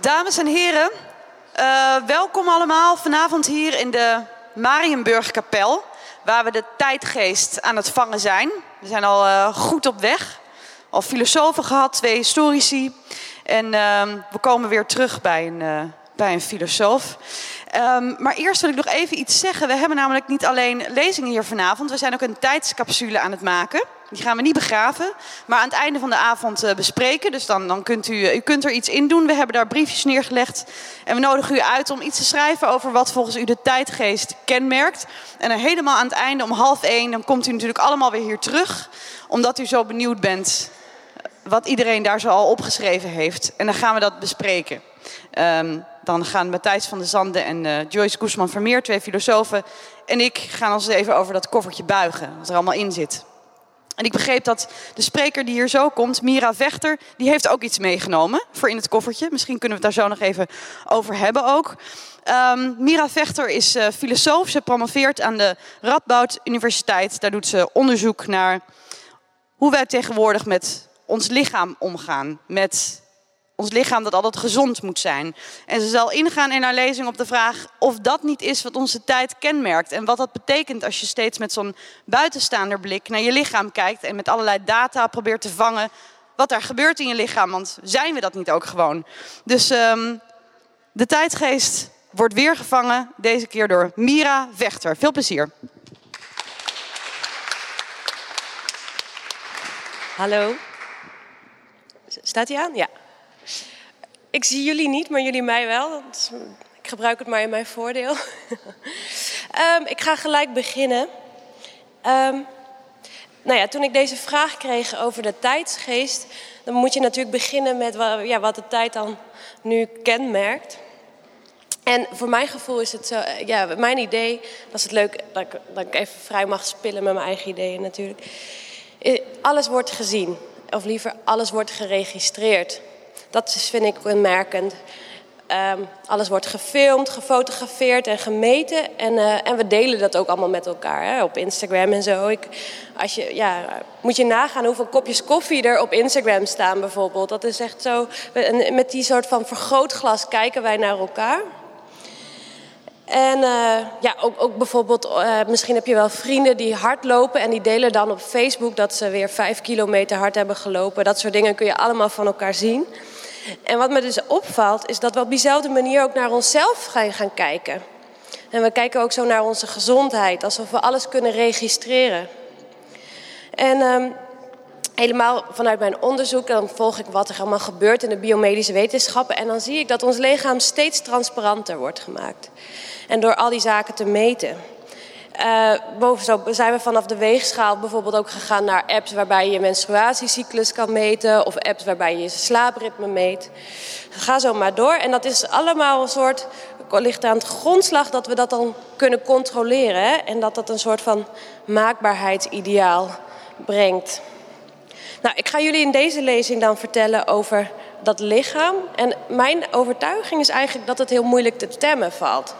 Dames en heren, uh, welkom allemaal vanavond hier in de Marienburgkapel, waar we de tijdgeest aan het vangen zijn. We zijn al uh, goed op weg, al filosofen gehad, twee historici. En uh, we komen weer terug bij een, uh, bij een filosoof. Um, maar eerst wil ik nog even iets zeggen. We hebben namelijk niet alleen lezingen hier vanavond, we zijn ook een tijdscapsule aan het maken. Die gaan we niet begraven, maar aan het einde van de avond uh, bespreken. Dus dan, dan kunt u, u kunt er iets in doen. We hebben daar briefjes neergelegd. En we nodigen u uit om iets te schrijven over wat volgens u de tijdgeest kenmerkt. En helemaal aan het einde om half één, dan komt u natuurlijk allemaal weer hier terug. Omdat u zo benieuwd bent wat iedereen daar zo al opgeschreven heeft. En dan gaan we dat bespreken. Um, dan gaan Matthijs van der Zande en uh, Joyce Guzman Vermeer, twee filosofen, en ik gaan ons even over dat koffertje buigen, wat er allemaal in zit. En ik begreep dat de spreker die hier zo komt, Mira Vechter, die heeft ook iets meegenomen voor in het koffertje. Misschien kunnen we het daar zo nog even over hebben ook. Um, Mira Vechter is uh, filosoof. Ze promoveert aan de Radboud Universiteit. Daar doet ze onderzoek naar hoe wij tegenwoordig met ons lichaam omgaan. Met ons lichaam dat altijd gezond moet zijn. En ze zal ingaan in haar lezing op de vraag of dat niet is wat onze tijd kenmerkt. En wat dat betekent als je steeds met zo'n buitenstaander blik naar je lichaam kijkt en met allerlei data probeert te vangen wat er gebeurt in je lichaam. Want zijn we dat niet ook gewoon? Dus um, de tijdgeest wordt weer gevangen, deze keer door Mira Vechter. Veel plezier. Hallo. Staat hij aan? Ja. Ik zie jullie niet, maar jullie mij wel. Ik gebruik het maar in mijn voordeel. um, ik ga gelijk beginnen. Um, nou ja, toen ik deze vraag kreeg over de tijdsgeest, dan moet je natuurlijk beginnen met ja, wat de tijd dan nu kenmerkt. En voor mijn gevoel is het zo, ja, mijn idee, dat is het leuk dat ik, dat ik even vrij mag spillen met mijn eigen ideeën natuurlijk. Alles wordt gezien, of liever alles wordt geregistreerd. Dat vind ik kenmerkend. Um, alles wordt gefilmd, gefotografeerd en gemeten. En, uh, en we delen dat ook allemaal met elkaar hè, op Instagram en zo. Ik, als je, ja, moet je nagaan hoeveel kopjes koffie er op Instagram staan bijvoorbeeld. Dat is echt zo. Met die soort van vergrootglas kijken wij naar elkaar. En uh, ja, ook, ook bijvoorbeeld, uh, misschien heb je wel vrienden die hardlopen en die delen dan op Facebook dat ze weer vijf kilometer hard hebben gelopen. Dat soort dingen kun je allemaal van elkaar zien. En wat me dus opvalt, is dat we op diezelfde manier ook naar onszelf gaan, gaan kijken. En we kijken ook zo naar onze gezondheid, alsof we alles kunnen registreren. En um, helemaal vanuit mijn onderzoek, dan volg ik wat er allemaal gebeurt in de biomedische wetenschappen. En dan zie ik dat ons lichaam steeds transparanter wordt gemaakt. En door al die zaken te meten. Uh, bovenop zijn we vanaf de weegschaal bijvoorbeeld ook gegaan naar apps waarbij je je menstruatiecyclus kan meten. Of apps waarbij je je slaapritme meet. Ga zo maar door. En dat is allemaal een soort, ligt aan het grondslag dat we dat dan kunnen controleren. Hè? En dat dat een soort van maakbaarheidsideaal brengt. Nou, ik ga jullie in deze lezing dan vertellen over dat lichaam. En mijn overtuiging is eigenlijk dat het heel moeilijk te temmen valt.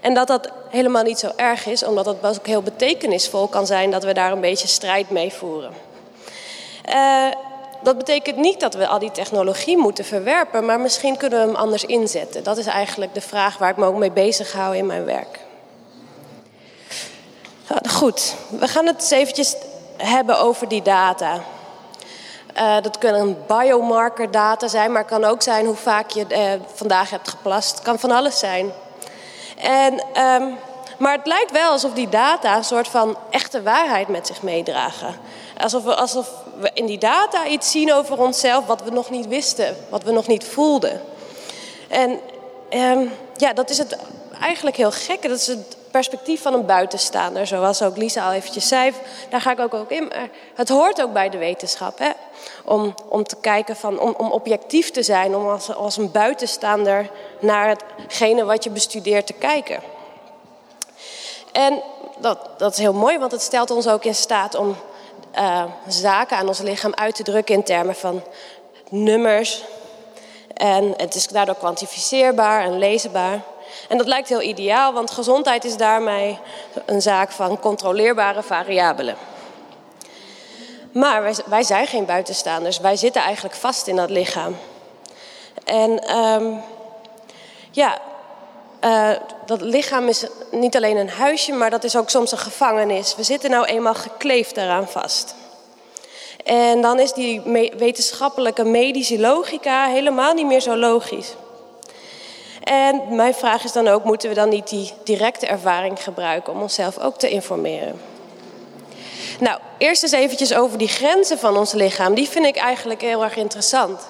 En dat dat helemaal niet zo erg is, omdat het ook heel betekenisvol kan zijn dat we daar een beetje strijd mee voeren. Uh, dat betekent niet dat we al die technologie moeten verwerpen, maar misschien kunnen we hem anders inzetten. Dat is eigenlijk de vraag waar ik me ook mee bezig hou in mijn werk. Goed, we gaan het eens eventjes hebben over die data. Uh, dat kunnen biomarker data zijn, maar het kan ook zijn hoe vaak je uh, vandaag hebt geplast. Het kan van alles zijn. En, um, maar het lijkt wel alsof die data een soort van echte waarheid met zich meedragen. Alsof we, alsof in die data iets zien over onszelf wat we nog niet wisten, wat we nog niet voelden. En um, ja, dat is het eigenlijk heel gekke. Dat is het perspectief van een buitenstaander, zoals ook Lisa al eventjes zei. Daar ga ik ook, ook in. Het hoort ook bij de wetenschap, hè? Om, om te kijken van, om, objectief te zijn, om als, als een buitenstaander naar hetgene wat je bestudeert te kijken. En dat, dat is heel mooi, want het stelt ons ook in staat om uh, zaken aan ons lichaam uit te drukken in termen van nummers. En het is daardoor kwantificeerbaar en leesbaar. En dat lijkt heel ideaal, want gezondheid is daarmee een zaak van controleerbare variabelen. Maar wij, wij zijn geen buitenstaanders. Wij zitten eigenlijk vast in dat lichaam. En ehm, ja, uh, dat lichaam is niet alleen een huisje, maar dat is ook soms een gevangenis. We zitten nou eenmaal gekleefd daaraan vast. En dan is die wetenschappelijke medische logica helemaal niet meer zo logisch. En mijn vraag is dan ook, moeten we dan niet die directe ervaring gebruiken om onszelf ook te informeren? Nou, eerst eens eventjes over die grenzen van ons lichaam. Die vind ik eigenlijk heel erg interessant.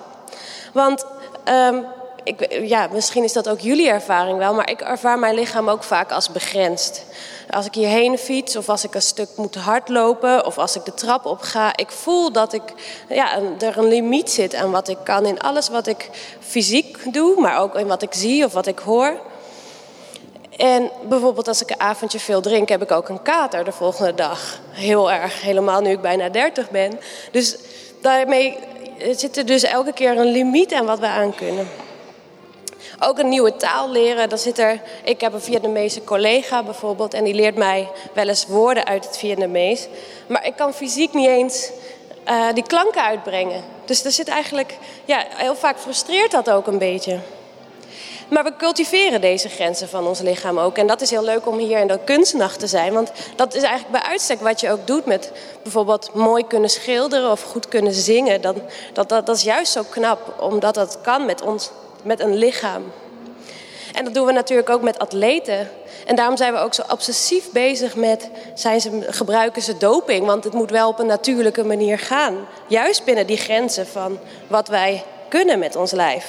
Want um, ik, ja, misschien is dat ook jullie ervaring wel, maar ik ervaar mijn lichaam ook vaak als begrensd. Als ik hierheen fiets of als ik een stuk moet hardlopen of als ik de trap op ga, ik voel dat ik, ja, er een limiet zit aan wat ik kan in alles wat ik fysiek doe, maar ook in wat ik zie of wat ik hoor. En bijvoorbeeld als ik een avondje veel drink, heb ik ook een kater de volgende dag. Heel erg, helemaal nu ik bijna 30 ben. Dus daarmee zit er dus elke keer een limiet aan wat we aan kunnen. Ook een nieuwe taal leren. Dan zit er, ik heb een Vietnamese collega bijvoorbeeld en die leert mij wel eens woorden uit het Vietnamees. Maar ik kan fysiek niet eens uh, die klanken uitbrengen. Dus er zit eigenlijk, ja, heel vaak frustreert dat ook een beetje. Maar we cultiveren deze grenzen van ons lichaam ook. En dat is heel leuk om hier in de kunstnacht te zijn. Want dat is eigenlijk bij uitstek wat je ook doet met bijvoorbeeld mooi kunnen schilderen of goed kunnen zingen. Dan, dat, dat, dat is juist zo knap, omdat dat kan met ons met een lichaam. En dat doen we natuurlijk ook met atleten. En daarom zijn we ook zo obsessief bezig met zijn ze, gebruiken ze doping. Want het moet wel op een natuurlijke manier gaan. Juist binnen die grenzen van wat wij kunnen met ons lijf.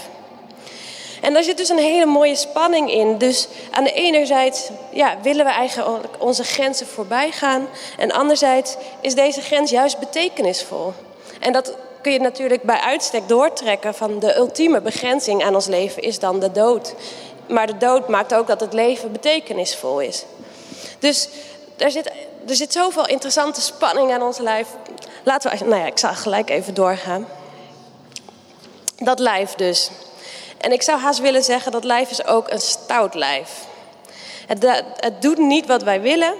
En daar zit dus een hele mooie spanning in. Dus aan de ene zijde ja, willen we eigenlijk onze grenzen voorbij gaan. En anderzijds is deze grens juist betekenisvol. En dat kun je natuurlijk bij uitstek doortrekken van de ultieme begrenzing aan ons leven is dan de dood. Maar de dood maakt ook dat het leven betekenisvol is. Dus er zit, er zit zoveel interessante spanning aan ons lijf. Laten we, nou ja, ik zal gelijk even doorgaan. Dat lijf dus. En ik zou haast willen zeggen, dat lijf is ook een stout lijf. Het, het doet niet wat wij willen.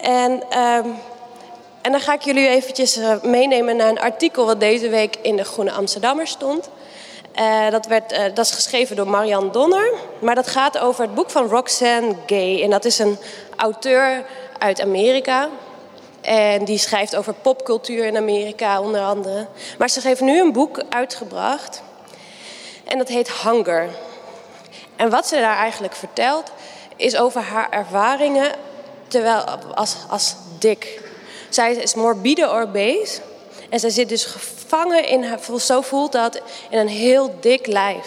En um, en dan ga ik jullie eventjes eh, meenemen naar een artikel wat deze week in de Groene Amsterdammer stond. Uh, dat, werd, uh, dat is geschreven door Marianne Donner. Maar dat gaat over het boek van Roxanne Gay. En dat is een auteur uit Amerika. En die schrijft over popcultuur in Amerika onder andere. Maar ze heeft nu een boek uitgebracht. En dat heet Hunger. En wat ze daar eigenlijk vertelt, is over haar ervaringen terwijl, als, als dik. Zij is morbide obese. En zij zit dus gevangen in haar, zo voelt dat, in een heel dik lijf.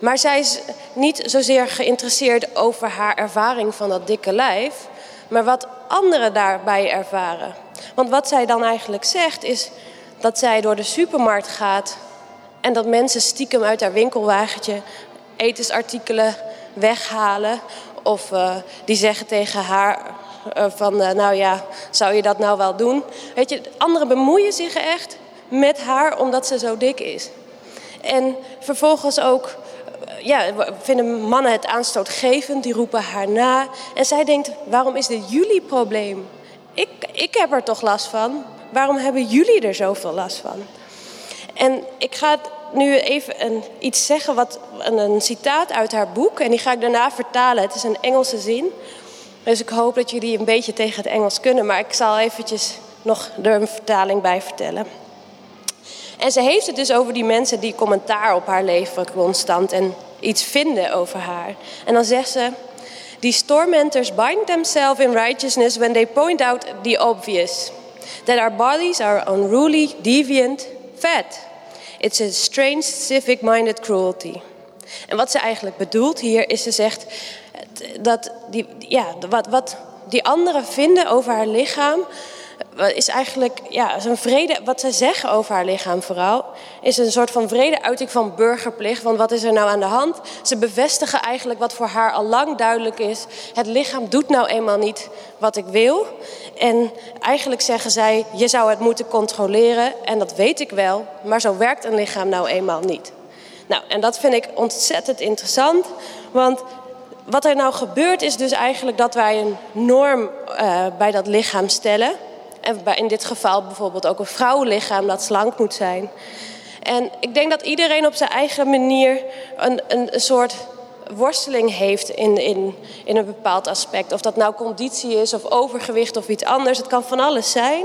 Maar zij is niet zozeer geïnteresseerd over haar ervaring van dat dikke lijf, maar wat anderen daarbij ervaren. Want wat zij dan eigenlijk zegt is dat zij door de supermarkt gaat en dat mensen stiekem uit haar winkelwagentje etensartikelen weghalen. Of uh, die zeggen tegen haar: eh, van, eh, nou ja, zou je dat nou wel doen? Weet je, anderen bemoeien zich echt met haar omdat ze zo dik is. En vervolgens ook, eh, ja, vinden mannen het aanstootgevend, die roepen haar na. En zij denkt, waarom is dit jullie probleem? Ik, ik heb er toch last van. Waarom hebben jullie er zoveel last van? En ik ga nu even iets zeggen, wat, een, een citaat uit haar boek. En die ga ik daarna vertalen. Het is een Engelse zin. Dus ik hoop dat jullie een beetje tegen het Engels kunnen, maar ik zal eventjes nog er een vertaling bij vertellen. En ze heeft het dus over die mensen die commentaar op haar leven constant en iets vinden over haar. En dan zegt ze: These tormentors bind themselves in righteousness when they point out the obvious. That our bodies are unruly, deviant, fat. It's a strange, civic-minded cruelty. En wat ze eigenlijk bedoelt hier is, ze zegt, dat die, ja, wat, wat die anderen vinden over haar lichaam, is eigenlijk ja, zo'n vrede, wat ze zeggen over haar lichaam vooral, is een soort van vrede uiting van burgerplicht. Want wat is er nou aan de hand? Ze bevestigen eigenlijk wat voor haar al lang duidelijk is. Het lichaam doet nou eenmaal niet wat ik wil. En eigenlijk zeggen zij, je zou het moeten controleren. En dat weet ik wel, maar zo werkt een lichaam nou eenmaal niet. Nou, en dat vind ik ontzettend interessant. Want wat er nou gebeurt is dus eigenlijk dat wij een norm uh, bij dat lichaam stellen. En in dit geval bijvoorbeeld ook een vrouwenlichaam dat slank moet zijn. En ik denk dat iedereen op zijn eigen manier een, een, een soort worsteling heeft in, in, in een bepaald aspect. Of dat nou conditie is of overgewicht of iets anders. Het kan van alles zijn.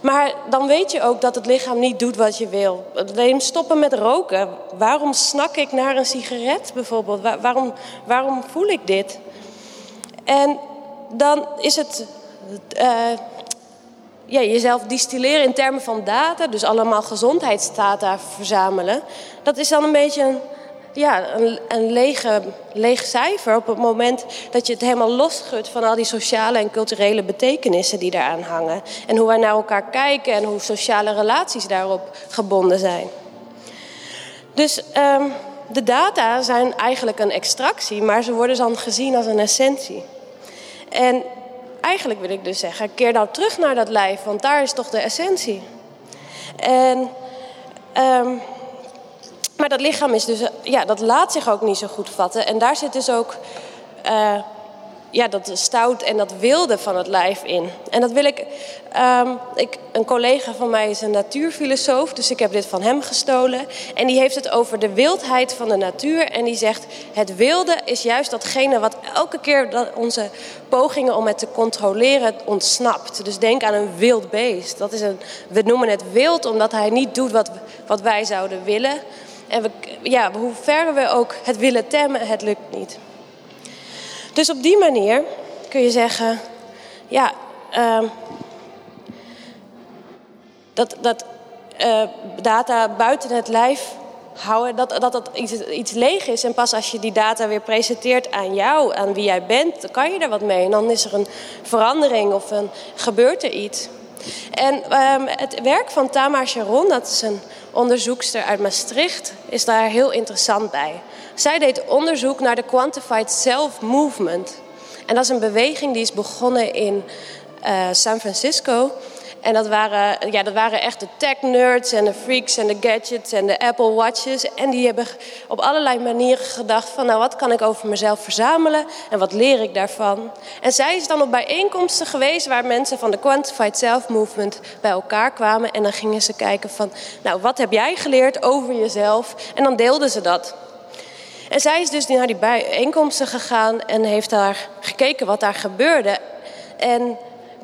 Maar dan weet je ook dat het lichaam niet doet wat je wil. Neem stoppen met roken. Waarom snak ik naar een sigaret bijvoorbeeld? waarom, waarom voel ik dit? En dan is het uh, ja, jezelf distilleren in termen van data, dus allemaal gezondheidsdata verzamelen. Dat is dan een beetje een ja, een, een lege, leeg cijfer op het moment dat je het helemaal losschudt van al die sociale en culturele betekenissen die daaraan hangen. En hoe wij naar elkaar kijken en hoe sociale relaties daarop gebonden zijn. Dus um, de data zijn eigenlijk een extractie, maar ze worden dan gezien als een essentie. En eigenlijk wil ik dus zeggen, keer nou terug naar dat lijf, want daar is toch de essentie. En um, maar dat lichaam is dus, ja, dat laat zich ook niet zo goed vatten. En daar zit dus ook uh, ja, dat stout en dat wilde van het lijf in. En dat wil ik, um, ik. Een collega van mij is een natuurfilosoof, dus ik heb dit van hem gestolen. En die heeft het over de wildheid van de natuur. En die zegt: Het wilde is juist datgene wat elke keer dat onze pogingen om het te controleren ontsnapt. Dus denk aan een wild beest. Dat is een, we noemen het wild omdat hij niet doet wat, wat wij zouden willen. En ja, hoe ver we ook het willen temmen, het lukt niet. Dus op die manier kun je zeggen, ja, uh, dat, dat uh, data buiten het lijf houden, dat dat, dat iets, iets leeg is. En pas als je die data weer presenteert aan jou, aan wie jij bent, dan kan je er wat mee. En dan is er een verandering of een, gebeurt er iets. En um, het werk van Tamar Sharon, dat is een onderzoekster uit Maastricht, is daar heel interessant bij. Zij deed onderzoek naar de Quantified Self Movement. En dat is een beweging die is begonnen in uh, San Francisco. En dat waren, ja, dat waren echt de tech-nerds en de freaks en de gadgets en de Apple Watches. En die hebben op allerlei manieren gedacht van... nou, wat kan ik over mezelf verzamelen en wat leer ik daarvan? En zij is dan op bijeenkomsten geweest... waar mensen van de Quantified Self Movement bij elkaar kwamen. En dan gingen ze kijken van... nou, wat heb jij geleerd over jezelf? En dan deelden ze dat. En zij is dus naar die bijeenkomsten gegaan en heeft daar gekeken wat daar gebeurde. En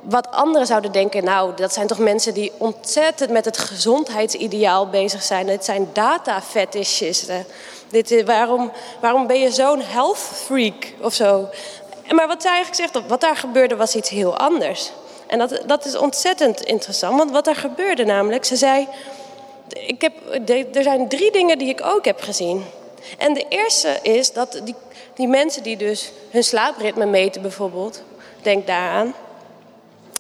wat anderen zouden denken, nou, dat zijn toch mensen die ontzettend met het gezondheidsideaal bezig zijn. Het zijn data fetishisten. Dit, waarom, waarom ben je zo'n health freak of zo? Maar wat zij eigenlijk zegt, wat daar gebeurde was iets heel anders. En dat, dat is ontzettend interessant, want wat daar gebeurde namelijk, ze zei, ik heb, er zijn drie dingen die ik ook heb gezien. En de eerste is dat die, die mensen die dus hun slaapritme meten bijvoorbeeld, denk daaraan,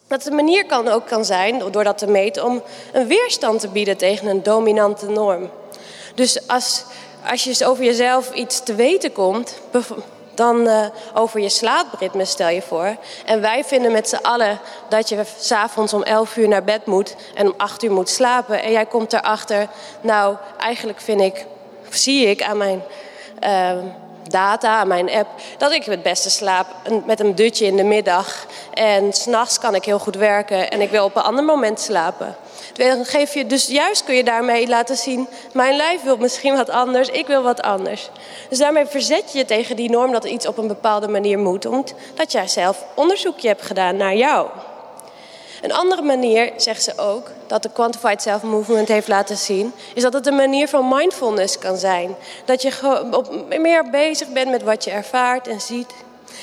dat de manier kan ook kan zijn, door dat te meten, om een weerstand te bieden tegen een dominante norm. Dus als, als je over jezelf iets te weten komt, dan uh, over je slaapritme stel je voor. En wij vinden met z'n allen dat je s'avonds om 11 uur naar bed moet en om 8 uur moet slapen. En jij komt erachter, nou eigenlijk vind ik, zie ik aan mijn... Uh, data mijn app dat ik het beste slaap met een dutje in de middag. En s'nachts kan ik heel goed werken en ik wil op een ander moment slapen. Geef je, dus juist kun je daarmee laten zien: mijn lijf wil misschien wat anders, ik wil wat anders. Dus daarmee verzet je je tegen die norm dat iets op een bepaalde manier moet, omdat jij zelf onderzoekje hebt gedaan naar jou. Een andere manier, zegt ze ook, dat de Quantified Self Movement heeft laten zien, is dat het een manier van mindfulness kan zijn. Dat je meer bezig bent met wat je ervaart en ziet.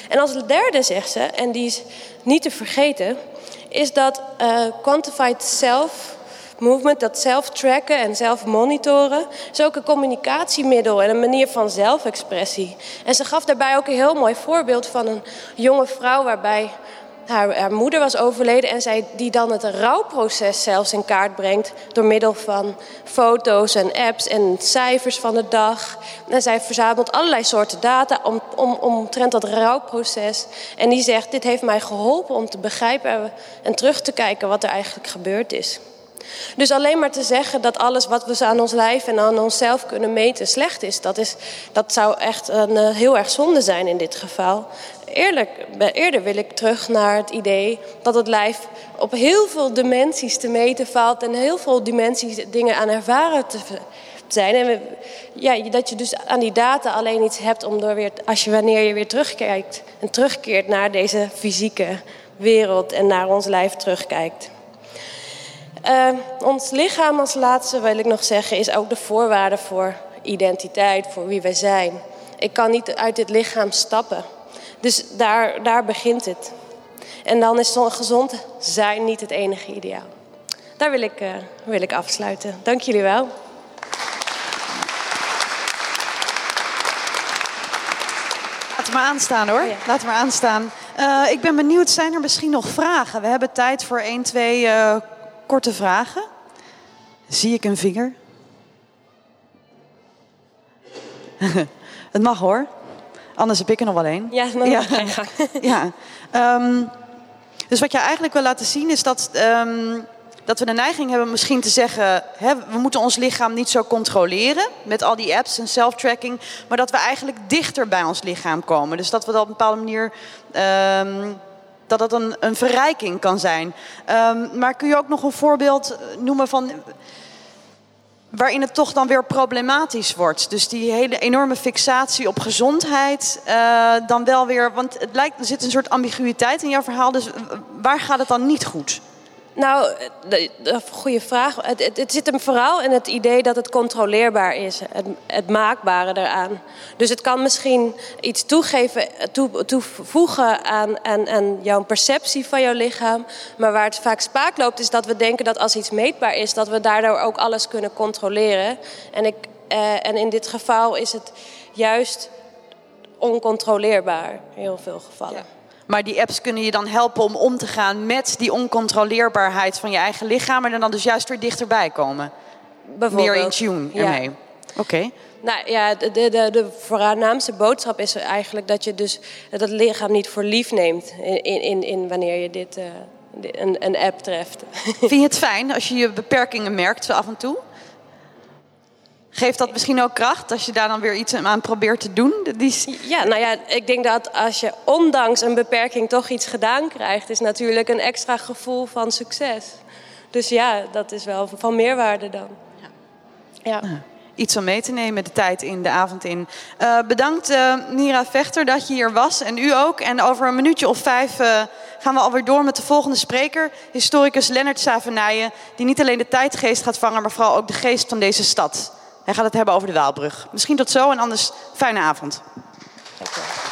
En als derde zegt ze, en die is niet te vergeten, is dat uh, Quantified Self Movement, dat zelf-tracken en zelf-monitoren, is ook een communicatiemiddel en een manier van zelfexpressie. En ze gaf daarbij ook een heel mooi voorbeeld van een jonge vrouw waarbij haar, haar, moeder was overleden en zij die dan het rouwproces zelfs in kaart brengt door middel van foto's en apps en cijfers van de dag. En zij verzamelt allerlei soorten data om, om, omtrent dat rouwproces. En die zegt, dit heeft mij geholpen om te begrijpen en terug te kijken wat er eigenlijk gebeurd is. Dus alleen maar te zeggen dat alles wat we aan ons lijf en aan onszelf kunnen meten slecht is, dat, is, dat zou echt een, uh, heel erg zonde zijn in dit geval. Eerlijk, eerder wil ik terug naar het idee dat het lijf op heel veel dimensies te meten valt en heel veel dimensies dingen aan ervaren te zijn. En ja, dat je dus aan die data alleen iets hebt om door weer, als je wanneer je weer terugkijkt en terugkeert naar deze fysieke wereld en naar ons lijf terugkijkt. Uh, ons lichaam als laatste wil ik nog zeggen is ook de voorwaarde voor identiteit, voor wie wij zijn. Ik kan niet uit dit lichaam stappen. Dus daar, daar begint het. En dan is gezond zijn niet het enige ideaal. Daar wil ik, uh, wil ik afsluiten. Dank jullie wel. Laat het maar aanstaan hoor. Ja. Laat het maar aanstaan. Uh, ik ben benieuwd, zijn er misschien nog vragen? We hebben tijd voor één, twee uh, korte vragen. Zie ik een vinger? het mag hoor. Anders heb ik er nog wel één. Ja, nog ja. ja. Um, dus wat jij eigenlijk wil laten zien is dat, um, dat we de neiging hebben misschien te zeggen... Hè, we moeten ons lichaam niet zo controleren met al die apps en self-tracking... maar dat we eigenlijk dichter bij ons lichaam komen. Dus dat we dat op een bepaalde manier... Um, dat dat een, een verrijking kan zijn. Maar kun je ook nog een voorbeeld noemen van waarin het toch dan weer problematisch wordt. Dus die hele enorme fixatie op gezondheid, uh, dan wel weer. Want het lijkt, er zit een soort ambiguïteit in jouw verhaal. Dus waar gaat het dan niet goed? Nou, goede vraag. Het, het, zit hem vooral in het idee dat het controleerbaar is. Het, maakbare eraan. Dus het kan misschien iets toegeven, toe, toevoegen aan jouw perceptie van jouw lichaam. Maar waar het vaak spaak loopt, is dat we denken dat als iets meetbaar is, dat we daardoor ook alles kunnen controleren. En, ik, eh, en in dit geval is het juist oncontroleerbaar in heel veel gevallen. Ja. Maar die apps kunnen je dan helpen om om te gaan met die oncontroleerbaarheid van je eigen lichaam. En dan dus juist weer dichterbij komen. Meer in tune ermee. Oké. Okay. Nou ja, de, de, de voornaamste boodschap is eigenlijk dat je dus dat lichaam niet voor lief neemt in, in, in wanneer je dit, uh, een, een app treft. Vind je het fijn als je je beperkingen merkt zo af en toe? Geeft dat misschien ook kracht als je daar dan weer iets aan probeert te doen? Die... Ja, nou ja, ik denk dat als je ondanks een beperking toch iets gedaan krijgt, is natuurlijk een extra gevoel van succes. Dus ja, dat is wel van meerwaarde dan. Ja. ja. Iets om mee te nemen de tijd in, de avond in. Uh, bedankt uh, Nira Vechter dat je hier was en u ook. En over een minuutje of vijf uh, gaan we alweer door met de volgende spreker. Historicus Lennart Savenijen, die niet alleen de tijdgeest gaat vangen, maar vooral ook de geest van deze stad. Hij gaat het hebben over de Waalbrug. Misschien tot zo en anders fijne avond. Dank